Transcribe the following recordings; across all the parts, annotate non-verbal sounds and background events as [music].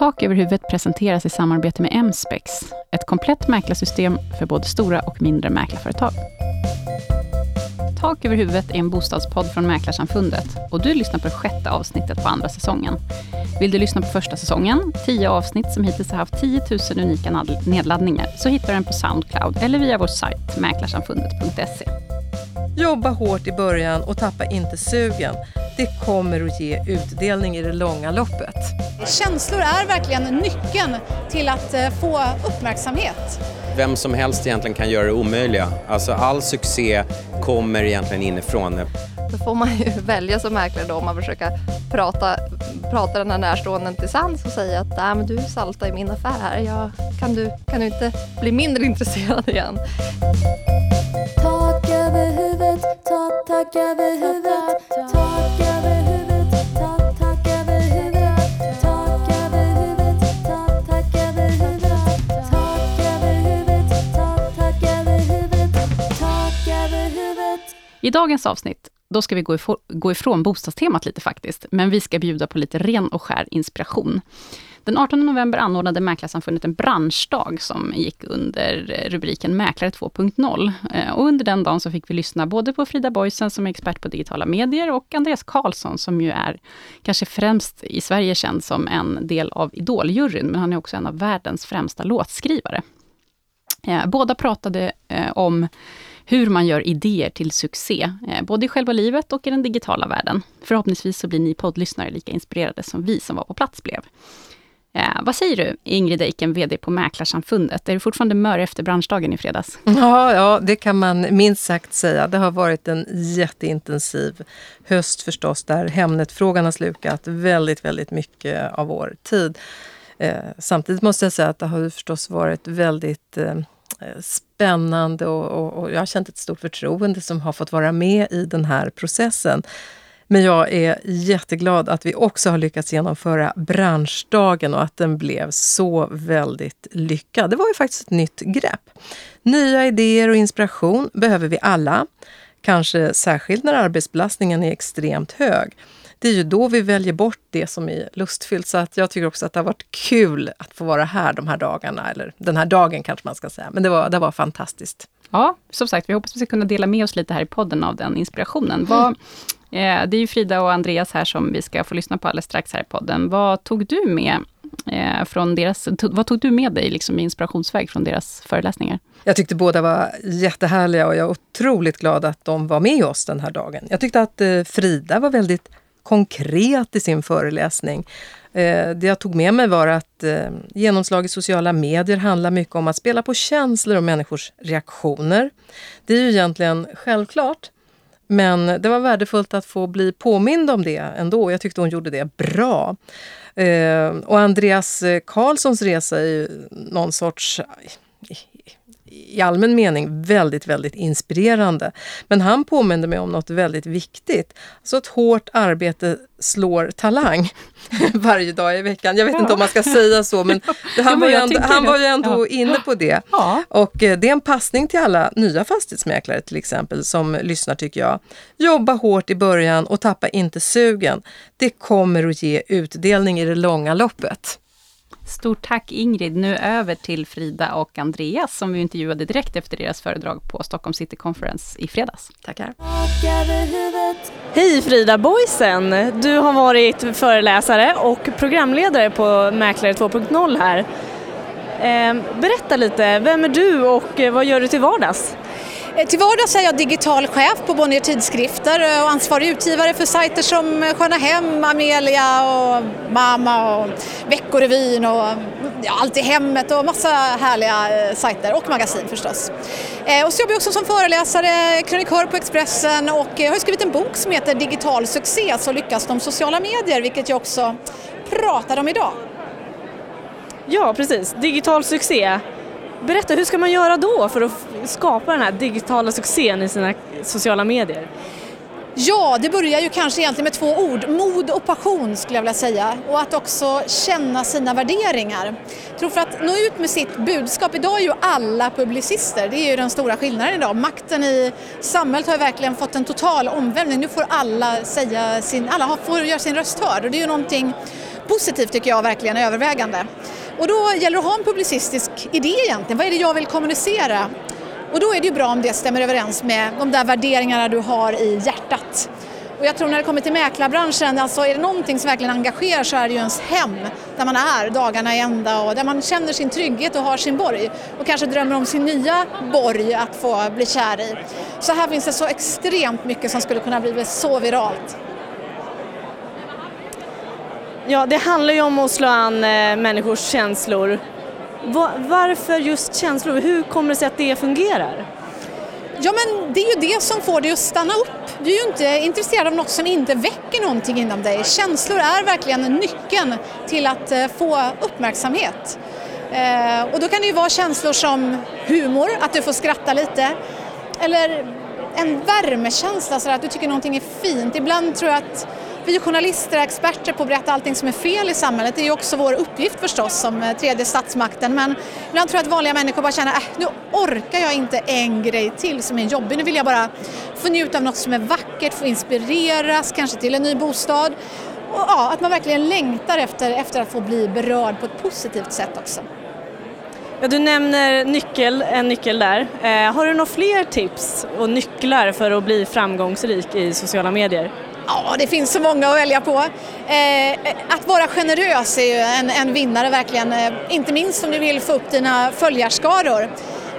Tak över huvudet presenteras i samarbete med Mspex, ett komplett mäklarsystem för både stora och mindre mäklarföretag. Tak över huvudet är en bostadspodd från Mäklarsamfundet och du lyssnar på det sjätte avsnittet på andra säsongen. Vill du lyssna på första säsongen, tio avsnitt som hittills har haft 10 000 unika nedladdningar, så hittar du den på Soundcloud eller via vår sajt mäklarsamfundet.se. Jobba hårt i början och tappa inte sugen. Det kommer att ge utdelning i det långa loppet. Känslor är verkligen nyckeln till att eh, få uppmärksamhet. Vem som helst egentligen kan göra det omöjliga. Alltså all succé kommer egentligen inifrån. Då får man ju [laughs] välja som mäklare då om man försöker prata, prata den här närstående till sans och säga att Nej, men du saltar i min affär här. Jag, kan, du, kan du inte bli mindre [laughs] intresserad igen? Tak över huvudet, tak, tak över huvudet, I dagens avsnitt då ska vi gå, ifrån, gå ifrån bostadstemat lite faktiskt, men vi ska bjuda på lite ren och skär inspiration. Den 18 november anordnade Mäklarsamfundet en branschdag som gick under eh, rubriken Mäklare 2.0. Eh, och under den dagen så fick vi lyssna både på Frida Boysen som är expert på digitala medier och Andreas Karlsson som ju är kanske främst i Sverige känd som en del av Idoljuryn, men han är också en av världens främsta låtskrivare. Eh, båda pratade om hur man gör idéer till succé, eh, både i själva livet och i den digitala världen. Förhoppningsvis så blir ni poddlyssnare lika inspirerade som vi som var på plats blev. Eh, vad säger du, Ingrid Eiken, VD på Mäklarsamfundet? Är du fortfarande mör efter branschdagen i fredags? Ja, ja, det kan man minst sagt säga. Det har varit en jätteintensiv höst förstås, där Hemnet-frågan har slukat väldigt, väldigt mycket av vår tid. Eh, samtidigt måste jag säga att det har förstås varit väldigt eh, Eh, spännande och, och, och jag har känt ett stort förtroende som har fått vara med i den här processen. Men jag är jätteglad att vi också har lyckats genomföra branschdagen och att den blev så väldigt lyckad. Det var ju faktiskt ett nytt grepp. Nya idéer och inspiration behöver vi alla. Kanske särskilt när arbetsbelastningen är extremt hög. Det är ju då vi väljer bort det som är lustfyllt. Så att jag tycker också att det har varit kul att få vara här de här dagarna. Eller den här dagen kanske man ska säga. Men det var, det var fantastiskt. Ja, som sagt, vi hoppas att vi ska kunna dela med oss lite här i podden av den inspirationen. Mm. Vad, Eh, det är ju Frida och Andreas här som vi ska få lyssna på alldeles strax här i podden. Vad tog du med eh, från deras, vad tog du med dig liksom i inspirationsväg från deras föreläsningar? Jag tyckte båda var jättehärliga och jag är otroligt glad att de var med oss den här dagen. Jag tyckte att eh, Frida var väldigt konkret i sin föreläsning. Eh, det jag tog med mig var att eh, genomslag i sociala medier handlar mycket om att spela på känslor och människors reaktioner. Det är ju egentligen självklart. Men det var värdefullt att få bli påmind om det ändå. Jag tyckte hon gjorde det bra. Eh, och Andreas Karlssons resa är ju någon sorts i allmän mening väldigt, väldigt inspirerande. Men han påminde mig om något väldigt viktigt. Så ett hårt arbete slår talang [laughs] varje dag i veckan. Jag vet ja. inte om man ska säga så, men han, [laughs] ja, men var, ju ändå, han var ju ändå ja. inne på det. Och eh, det är en passning till alla nya fastighetsmäklare till exempel som lyssnar tycker jag. Jobba hårt i början och tappa inte sugen. Det kommer att ge utdelning i det långa loppet. Stort tack Ingrid. Nu över till Frida och Andreas som vi intervjuade direkt efter deras föredrag på Stockholm City Conference i fredags. Tackar. Hej Frida Boysen! Du har varit föreläsare och programledare på Mäklare 2.0 här. Ehm, berätta lite, vem är du och vad gör du till vardags? Eh, till vardags är jag digital chef på Bonnier Tidskrifter eh, och ansvarig utgivare för sajter som eh, Sköna Hem, Amelia och Mamma och Veckorevyn och mm, ja, Allt i hemmet och massa härliga sajter och magasin förstås. Och så jobbar jag också som föreläsare, krönikör på Expressen och jag har skrivit en bok som heter Digital succé, så lyckas de sociala medier, vilket jag också pratar om idag. Ja, precis. Digital succé. Berätta, hur ska man göra då för att skapa den här digitala succén i sina sociala medier? Ja, det börjar ju kanske egentligen med två ord, mod och passion skulle jag vilja säga. Och att också känna sina värderingar. Jag tror för att nå ut med sitt budskap, idag är ju alla publicister, det är ju den stora skillnaden idag. Makten i samhället har ju verkligen fått en total omvälvning. Nu får alla säga sin, alla får göra sin röst hörd och det är ju någonting positivt tycker jag verkligen övervägande. Och då gäller det att ha en publicistisk idé egentligen. Vad är det jag vill kommunicera? Och då är det ju bra om det stämmer överens med de där värderingarna du har i hjärtat. Och jag tror när det kommer till mäklarbranschen, alltså är det någonting som verkligen engagerar så är det ju ens hem där man är dagarna i ända och där man känner sin trygghet och har sin borg och kanske drömmer om sin nya borg att få bli kär i. Så här finns det så extremt mycket som skulle kunna bli så viralt. Ja, det handlar ju om att slå an eh, människors känslor. Varför just känslor? Hur kommer det sig att det fungerar? Ja men det är ju det som får dig att stanna upp. Du är ju inte intresserad av något som inte väcker någonting inom dig. Känslor är verkligen nyckeln till att eh, få uppmärksamhet. Eh, och då kan det ju vara känslor som humor, att du får skratta lite. Eller en värmekänsla, så att du tycker någonting är fint. Ibland tror jag att vi journalister är experter på att berätta allting som är fel i samhället. Det är ju också vår uppgift förstås som eh, tredje statsmakten. Men ibland tror jag att vanliga människor bara känner, äh, nu orkar jag inte en grej till som är jobbig. Nu vill jag bara få njuta av något som är vackert, få inspireras, kanske till en ny bostad. Och ja, att man verkligen längtar efter, efter att få bli berörd på ett positivt sätt också. Ja, du nämner nyckel, en nyckel där. Eh, har du några fler tips och nycklar för att bli framgångsrik i sociala medier? Ja, det finns så många att välja på. Eh, att vara generös är ju en, en vinnare verkligen, eh, inte minst om du vill få upp dina följarskaror.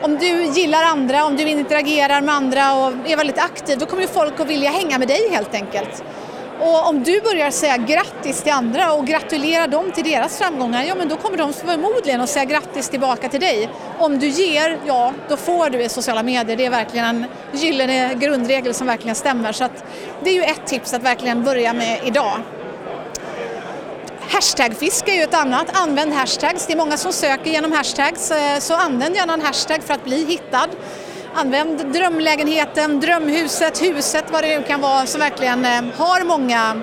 Om du gillar andra, om du interagerar med andra och är väldigt aktiv, då kommer ju folk att vilja hänga med dig helt enkelt. Och om du börjar säga grattis till andra och gratulera dem till deras framgångar, ja men då kommer de förmodligen att säga grattis tillbaka till dig. Om du ger, ja då får du i sociala medier. Det är verkligen en gyllene grundregel som verkligen stämmer. Så att det är ju ett tips att verkligen börja med idag. Hashtagfiske är ju ett annat. Använd hashtags. Det är många som söker genom hashtags, eh, så använd gärna en hashtag för att bli hittad. Använd drömlägenheten, drömhuset, huset, vad det nu kan vara som verkligen eh, har många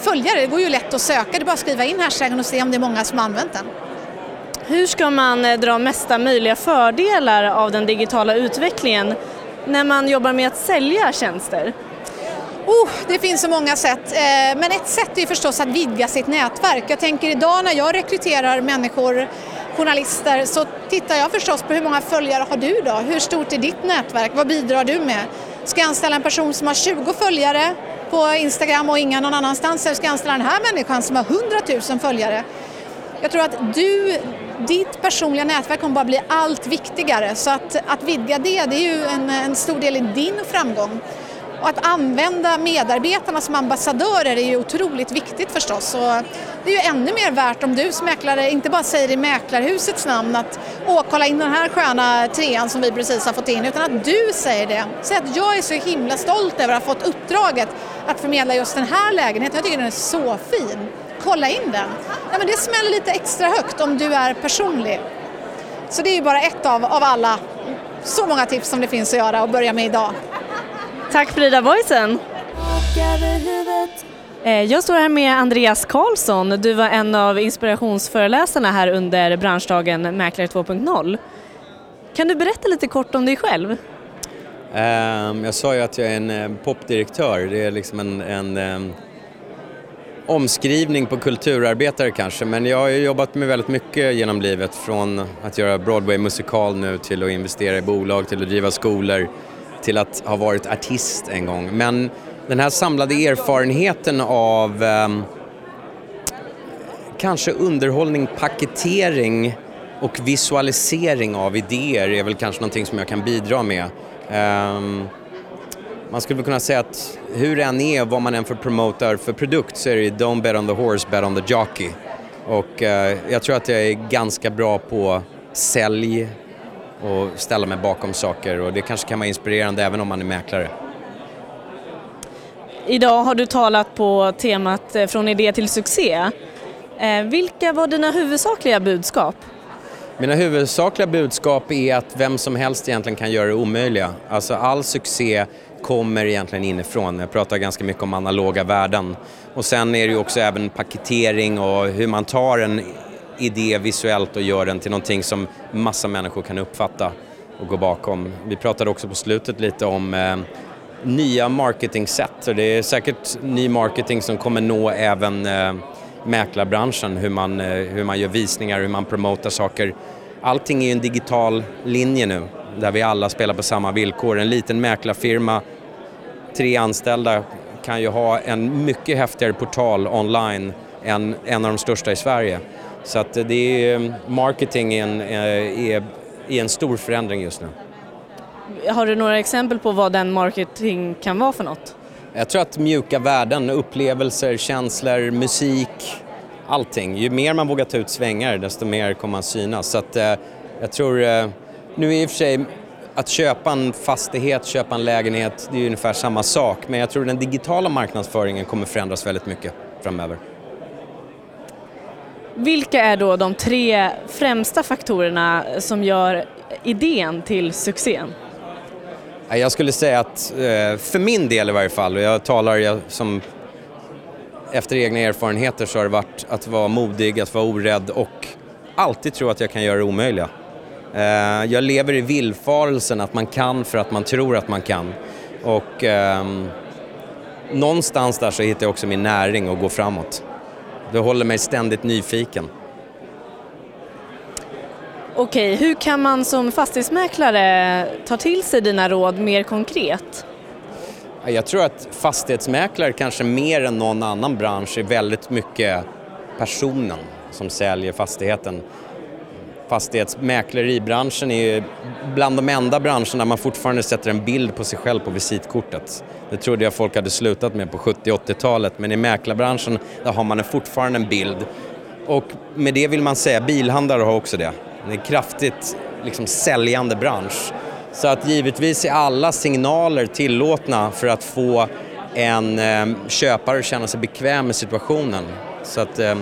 följare. Det går ju lätt att söka, det är bara att skriva in hashtaggen och se om det är många som har använt den. Hur ska man eh, dra mesta möjliga fördelar av den digitala utvecklingen när man jobbar med att sälja tjänster? Oh, det finns så många sätt, eh, men ett sätt är förstås att vidga sitt nätverk. Jag tänker idag när jag rekryterar människor, journalister, så tittar jag förstås på hur många följare har du då? Hur stort är ditt nätverk? Vad bidrar du med? Ska jag anställa en person som har 20 följare på Instagram och inga någon annanstans eller ska jag anställa den här människan som har 100 000 följare? Jag tror att du, ditt personliga nätverk kommer bara bli allt viktigare så att, att vidga det, det är ju en, en stor del i din framgång. Och att använda medarbetarna som ambassadörer är ju otroligt viktigt förstås. Och det är ju ännu mer värt om du som mäklare inte bara säger i mäklarhusets namn att åh, kolla in den här sköna trean som vi precis har fått in, utan att du säger det. Säg att jag är så himla stolt över att ha fått uppdraget att förmedla just den här lägenheten. Jag tycker den är så fin. Kolla in den. Ja, men det smäller lite extra högt om du är personlig. Så det är ju bara ett av, av alla så många tips som det finns att göra och börja med idag. Tack Frida Boysen! Eh, jag står här med Andreas Karlsson. Du var en av inspirationsföreläsarna här under branschdagen Mäklare 2.0. Kan du berätta lite kort om dig själv? Ehm, jag sa ju att jag är en eh, popdirektör. Det är liksom en, en ehm, omskrivning på kulturarbetare kanske. Men jag har jobbat med väldigt mycket genom livet. Från att göra Broadway-musikal nu till att investera i bolag, till att driva skolor, till att ha varit artist en gång. Men den här samlade erfarenheten av eh, kanske underhållning, paketering och visualisering av idéer är väl kanske någonting som jag kan bidra med. Eh, man skulle väl kunna säga att hur det än är, vad man än för promotar för produkt så är det ju don't bet on the horse, bet on the jockey. Och eh, jag tror att jag är ganska bra på sälj och ställa mig bakom saker och det kanske kan vara inspirerande även om man är mäklare. Idag har du talat på temat eh, Från idé till succé. Eh, Vilka var dina huvudsakliga budskap? Mina huvudsakliga budskap är att vem som helst egentligen kan göra det omöjliga. Alltså all succé kommer egentligen inifrån. Jag pratar ganska mycket om analoga värden. Och sen är det ju också även paketering och hur man tar en idé visuellt och gör den till någonting som massa människor kan uppfatta och gå bakom. Vi pratade också på slutet lite om eh, nya marketingsätt och det är säkert ny marketing som kommer nå även eh, mäklarbranschen, hur man, eh, hur man gör visningar, hur man promotar saker. Allting är ju en digital linje nu där vi alla spelar på samma villkor. En liten mäklarfirma, tre anställda kan ju ha en mycket häftigare portal online än en av de största i Sverige. Så att det är, marketing är en, eh, är, är en stor förändring just nu. Har du några exempel på vad den marketing kan vara för något? Jag tror att mjuka värden, upplevelser, känslor, musik, allting. Ju mer man vågar ta ut svängar desto mer kommer man synas. Så att, eh, jag tror, eh, nu i och för sig att köpa en fastighet, köpa en lägenhet, det är ungefär samma sak. Men jag tror den digitala marknadsföringen kommer förändras väldigt mycket framöver. Vilka är då de tre främsta faktorerna som gör idén till succén? Jag skulle säga att eh, för min del i varje fall, och jag talar jag som efter egna erfarenheter så har det varit att vara modig, att vara orädd och alltid tro att jag kan göra det omöjliga. Eh, jag lever i villfarelsen att man kan för att man tror att man kan. Och ehm, någonstans där så hittar jag också min näring och går framåt. Det håller mig ständigt nyfiken. Okej, hur kan man som fastighetsmäklare ta till sig dina råd mer konkret? Ja, Jag tror att fastighetsmäklare kanske mer än någon annan bransch är väldigt mycket personen som säljer fastigheten. Fastighetsmäkleribranschen är ju bland de enda branscherna där man fortfarande sätter en bild på sig själv på visitkortet. Det trodde jag folk hade slutat med på 70 80-talet men i mäklarbranschen där har man fortfarande en bild. Och med det vill man säga, bilhandlare har också det. Det är en kraftigt liksom, säljande bransch. Så att givetvis är alla signaler tillåtna för att få en eh, köpare att känna sig bekväm med situationen. Så att eh,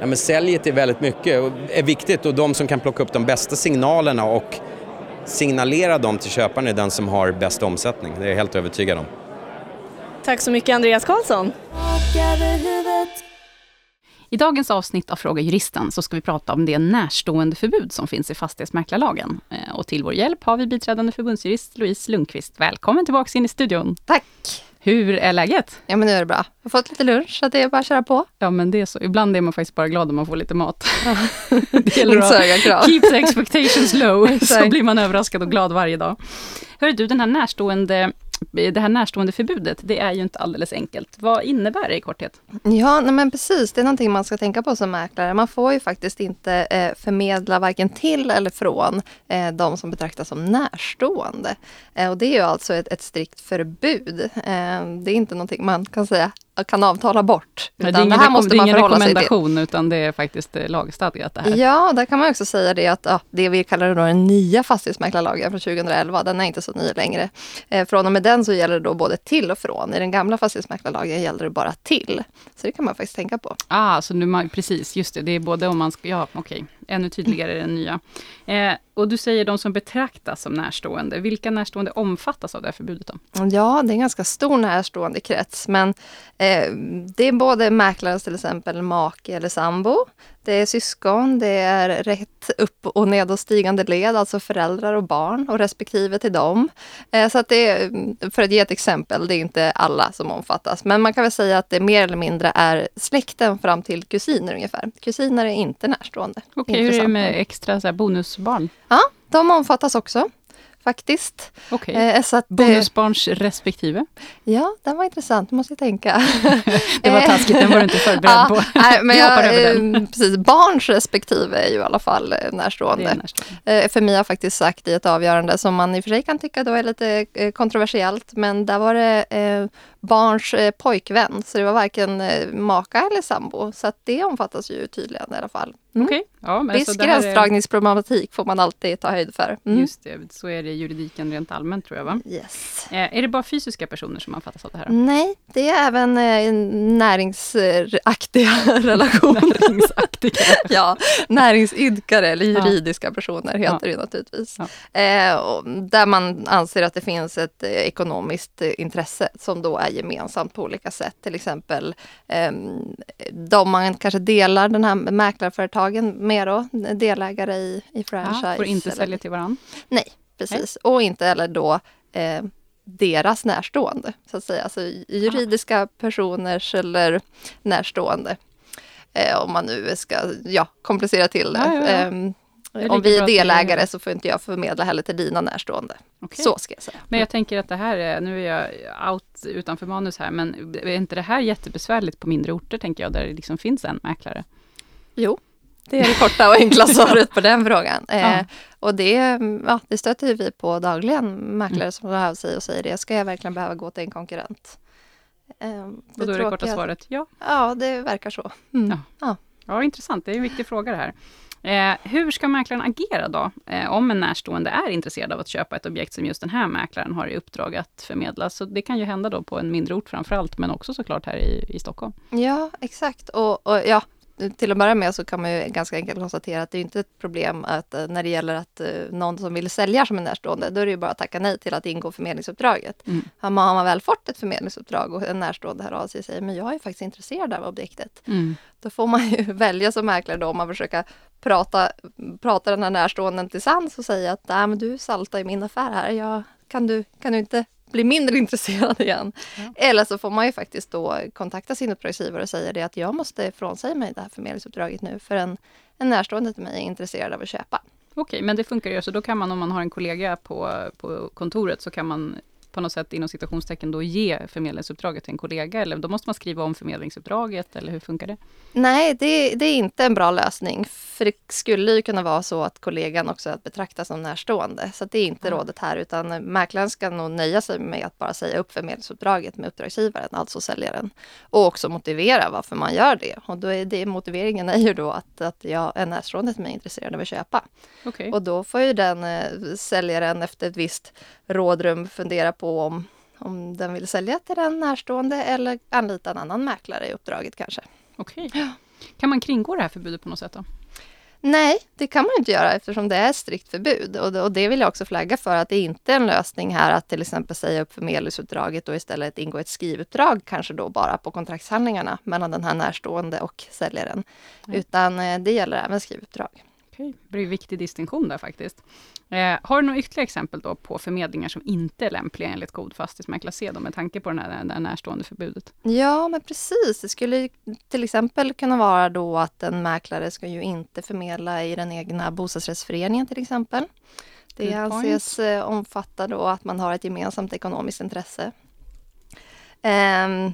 ja, men säljet är väldigt mycket och är viktigt och de som kan plocka upp de bästa signalerna och signalera dem till köparen är den som har bäst omsättning. Det är jag helt övertygad om. Tack så mycket Andreas Karlsson. I dagens avsnitt av Fråga Juristen så ska vi prata om det närstående förbud som finns i fastighetsmäklarlagen. Eh, Och till vår hjälp har vi biträdande förbundsjurist Louise Lundqvist. Välkommen tillbaka in i studion. Tack! Hur är läget? Ja men nu är det bra. Jag har fått lite lunch så det är bara att köra på. Ja, men det är så. Ibland är man faktiskt bara glad om man får lite mat. [laughs] det gäller att keep the expectations low, [laughs] så blir man överraskad och glad varje dag. Hör du, den här närstående, det här närstående förbudet, det är ju inte alldeles enkelt. Vad innebär det i korthet? Ja, nej men precis. Det är någonting man ska tänka på som mäklare. Man får ju faktiskt inte eh, förmedla varken till eller från eh, de som betraktas som närstående. Eh, och det är ju alltså ett, ett strikt förbud. Eh, det är inte någonting man kan säga kan avtala bort. Nej, det är det, ingen, här måste det är man ingen förhålla sig till. rekommendation, utan det är faktiskt eh, lagstadgat det här. Ja, där kan man också säga det att ja, det vi kallar då den nya fastighetsmäklarlagen från 2011, den är inte så ny längre. Eh, från och med den så gäller det då både till och från. I den gamla fastighetsmäklarlagen gäller det bara till. Så det kan man faktiskt tänka på. Ah, så nu, man- precis, just det, det är både om man ska, ja okej, ännu tydligare i den nya. Eh, och du säger de som betraktas som närstående, vilka närstående omfattas av det här förbudet då? Ja, det är en ganska stor närstående krets, men eh, det är både mäklarens till exempel make eller sambo. Det är syskon, det är rätt upp och nedåtstigande led, alltså föräldrar och barn och respektive till dem. Eh, så att det är, för att ge ett exempel, det är inte alla som omfattas, men man kan väl säga att det mer eller mindre är släkten fram till kusiner ungefär. Kusiner är inte närstående. Okej, hur är det med extra så här, bonusbarn? Ja, de omfattas också faktiskt. Okej, Eh, så att, bonusbarns respektive? Ja, den var intressant, måste jag tänka. [laughs] Det var Eh, taskigt, den var du inte förberedd [laughs] ja, på. Nej, men jag, över eh, precis, barns respektive är ju i alla fall eh, närstående. är närstående. Eh, För mig har faktiskt sagt i ett avgörande som man i och för sig kan tycka då är lite kontroversiellt, men där var det eh, barns eh, pojkvän, så det var varken eh, maka eller sambo, så att det omfattas ju tydligen i alla fall. Mm. Okej, ja, men Viss här är- gränsdragningsproblematik får man alltid ta höjd för. Mm. Just det, så är det i juridiken rent allmänt tror jag va? Yes. Eh, är det bara fysiska personer som omfattas av det här? Nej, det är även eh, näringsaktiga [laughs] relationer. Näringsaktiga. [laughs] ja, näringsidkare eller juridiska personer heter Ja. det naturligtvis. Ja. Eh, där man anser att det finns ett eh, ekonomiskt intresse som då är gemensamt på olika sätt. Till exempel eh, de man kanske delar den här mäklarföretagen med då, delägare i, i franchise. Ja, får inte eller- sälja till varandra. Nej, precis. Och inte heller då eh, deras närstående, så att säga. Alltså juridiska personers eller närstående. Eh, om man nu ska ja, komplicera till det. Ja, ja, ja. Ehm, om vi är delägare så får inte jag förmedla heller till dina närstående. Okej. Så ska jag säga. Men jag tänker att det här är, nu är jag out utanför manus här, men är inte det här jättebesvärligt på mindre orter, tänker jag, där det liksom finns en mäklare? Jo, det är det korta och enkla [laughs] svaret på den frågan. Eh, Ja. och det, ja, det stöter vi på dagligen, mäklare som hör av sig och säger det. Ska jag verkligen behöva gå till en konkurrent? Eh, Och då är det korta svaret ja. Ja, det verkar så. Mm. Ja. Ja. Ja, intressant. Det är en viktig fråga det här. Eh, hur ska mäklaren agera då, eh, om en närstående är intresserad av att köpa ett objekt som just den här mäklaren har i uppdrag att förmedla? Så det kan ju hända då på en mindre ort framför allt, men också såklart här i, i Stockholm. Ja, exakt. Och, och ja, till att börja med så kan man ju ganska enkelt konstatera att det är inte ett problem att eh, när det gäller att eh, någon som vill sälja som en närstående, då är det ju bara att tacka nej till att ingå förmedlingsuppdraget. Mm. Har, man, har man väl fått ett förmedlingsuppdrag och en närstående hör av sig och säger men jag är faktiskt intresserad av objektet. Då får man ju [laughs] välja som mäklare då om man försöker prata, prata den här närståenden till sans och säga att Nej, men du saltar i min affär här. Jag, kan, du, kan du inte bli mindre [laughs] intresserad igen? Eller så får man ju faktiskt då kontakta sin uppdragsgivare och säga det att jag måste frånsäga mig det här förmedlingsuppdraget nu för en, en närstående till mig är intresserad av att köpa. Okej, men det funkar ju. Så då kan man, om man har en kollega på, på kontoret, så kan man på något sätt inom citationstecken då ge förmedlingsuppdraget till en kollega, eller då måste man skriva om förmedlingsuppdraget, eller hur funkar det? Nej, det, det är inte en bra lösning. För det skulle ju kunna vara så att kollegan också är att betrakta som närstående. Så det är inte rådet här, utan mäklaren ska nog nöja sig med att bara säga upp förmedlingsuppdraget med uppdragsgivaren, alltså säljaren. Och också motivera varför man gör det. Och då är det, motiveringen är ju då att, att jag är närstående till mig intresserad av att köpa. Okej. Och då får ju den eh, säljaren efter ett visst rådrum fundera på om, om den vill sälja till den närstående eller anlita en annan mäklare i uppdraget kanske. Okej. Kan man kringgå det här förbudet på något sätt då? Nej, det kan man inte göra eftersom det är strikt förbud. Och det, och det vill jag också flagga för att det inte är en lösning här att till exempel säga upp förmedlingsuppdraget och istället ingå ett skrivuppdrag, kanske då bara på kontraktshandlingarna mellan den här närstående och säljaren. Nej. Utan eh, det gäller även skrivuppdrag. Okej, det blir en viktig distinktion där faktiskt. Eh, har du några ytterligare exempel då på förmedlingar som inte är lämpliga enligt god fastighetsmäklarsed, med tanke på den här, det här närstående förbudet? Ja, men precis. Det skulle till exempel kunna vara då att en mäklare ska ju inte förmedla i den egna bostadsrättsföreningen till exempel. Det anses eh, omfatta då att man har ett gemensamt ekonomiskt intresse. Ehm,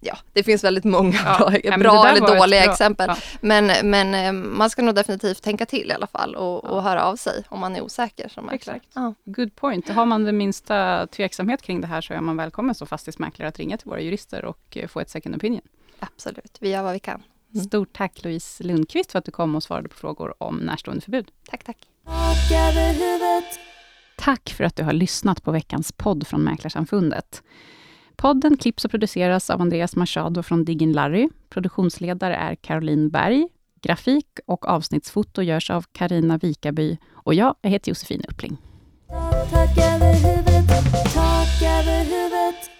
ja, det finns väldigt många Ja, bra, ja, bra eller dåliga bra- exempel. ja. Men, men eh, man ska nog definitivt tänka till i alla fall och, och höra av sig om man är osäker som. Exakt. Ja. Good point. Har man den minsta tveksamhet kring det här, så är man välkommen som fastighetsmäklare att ringa till våra jurister och eh, få ett second opinion. Absolut, vi gör vad vi kan. Mm. Stort tack Louise Lundqvist för att du kom och svarade på frågor om närstående förbud. Tack, tack. Tack för att du har lyssnat på veckans podd från Mäklarsamfundet. Podden klipps och produceras av Andreas Machado från Diggin Larry. Produktionsledare är Caroline Berg. Grafik och avsnittsfoto görs av Karina Vikaby och jag heter Josefin Uppling. Tak över huvudet. Tak över huvudet.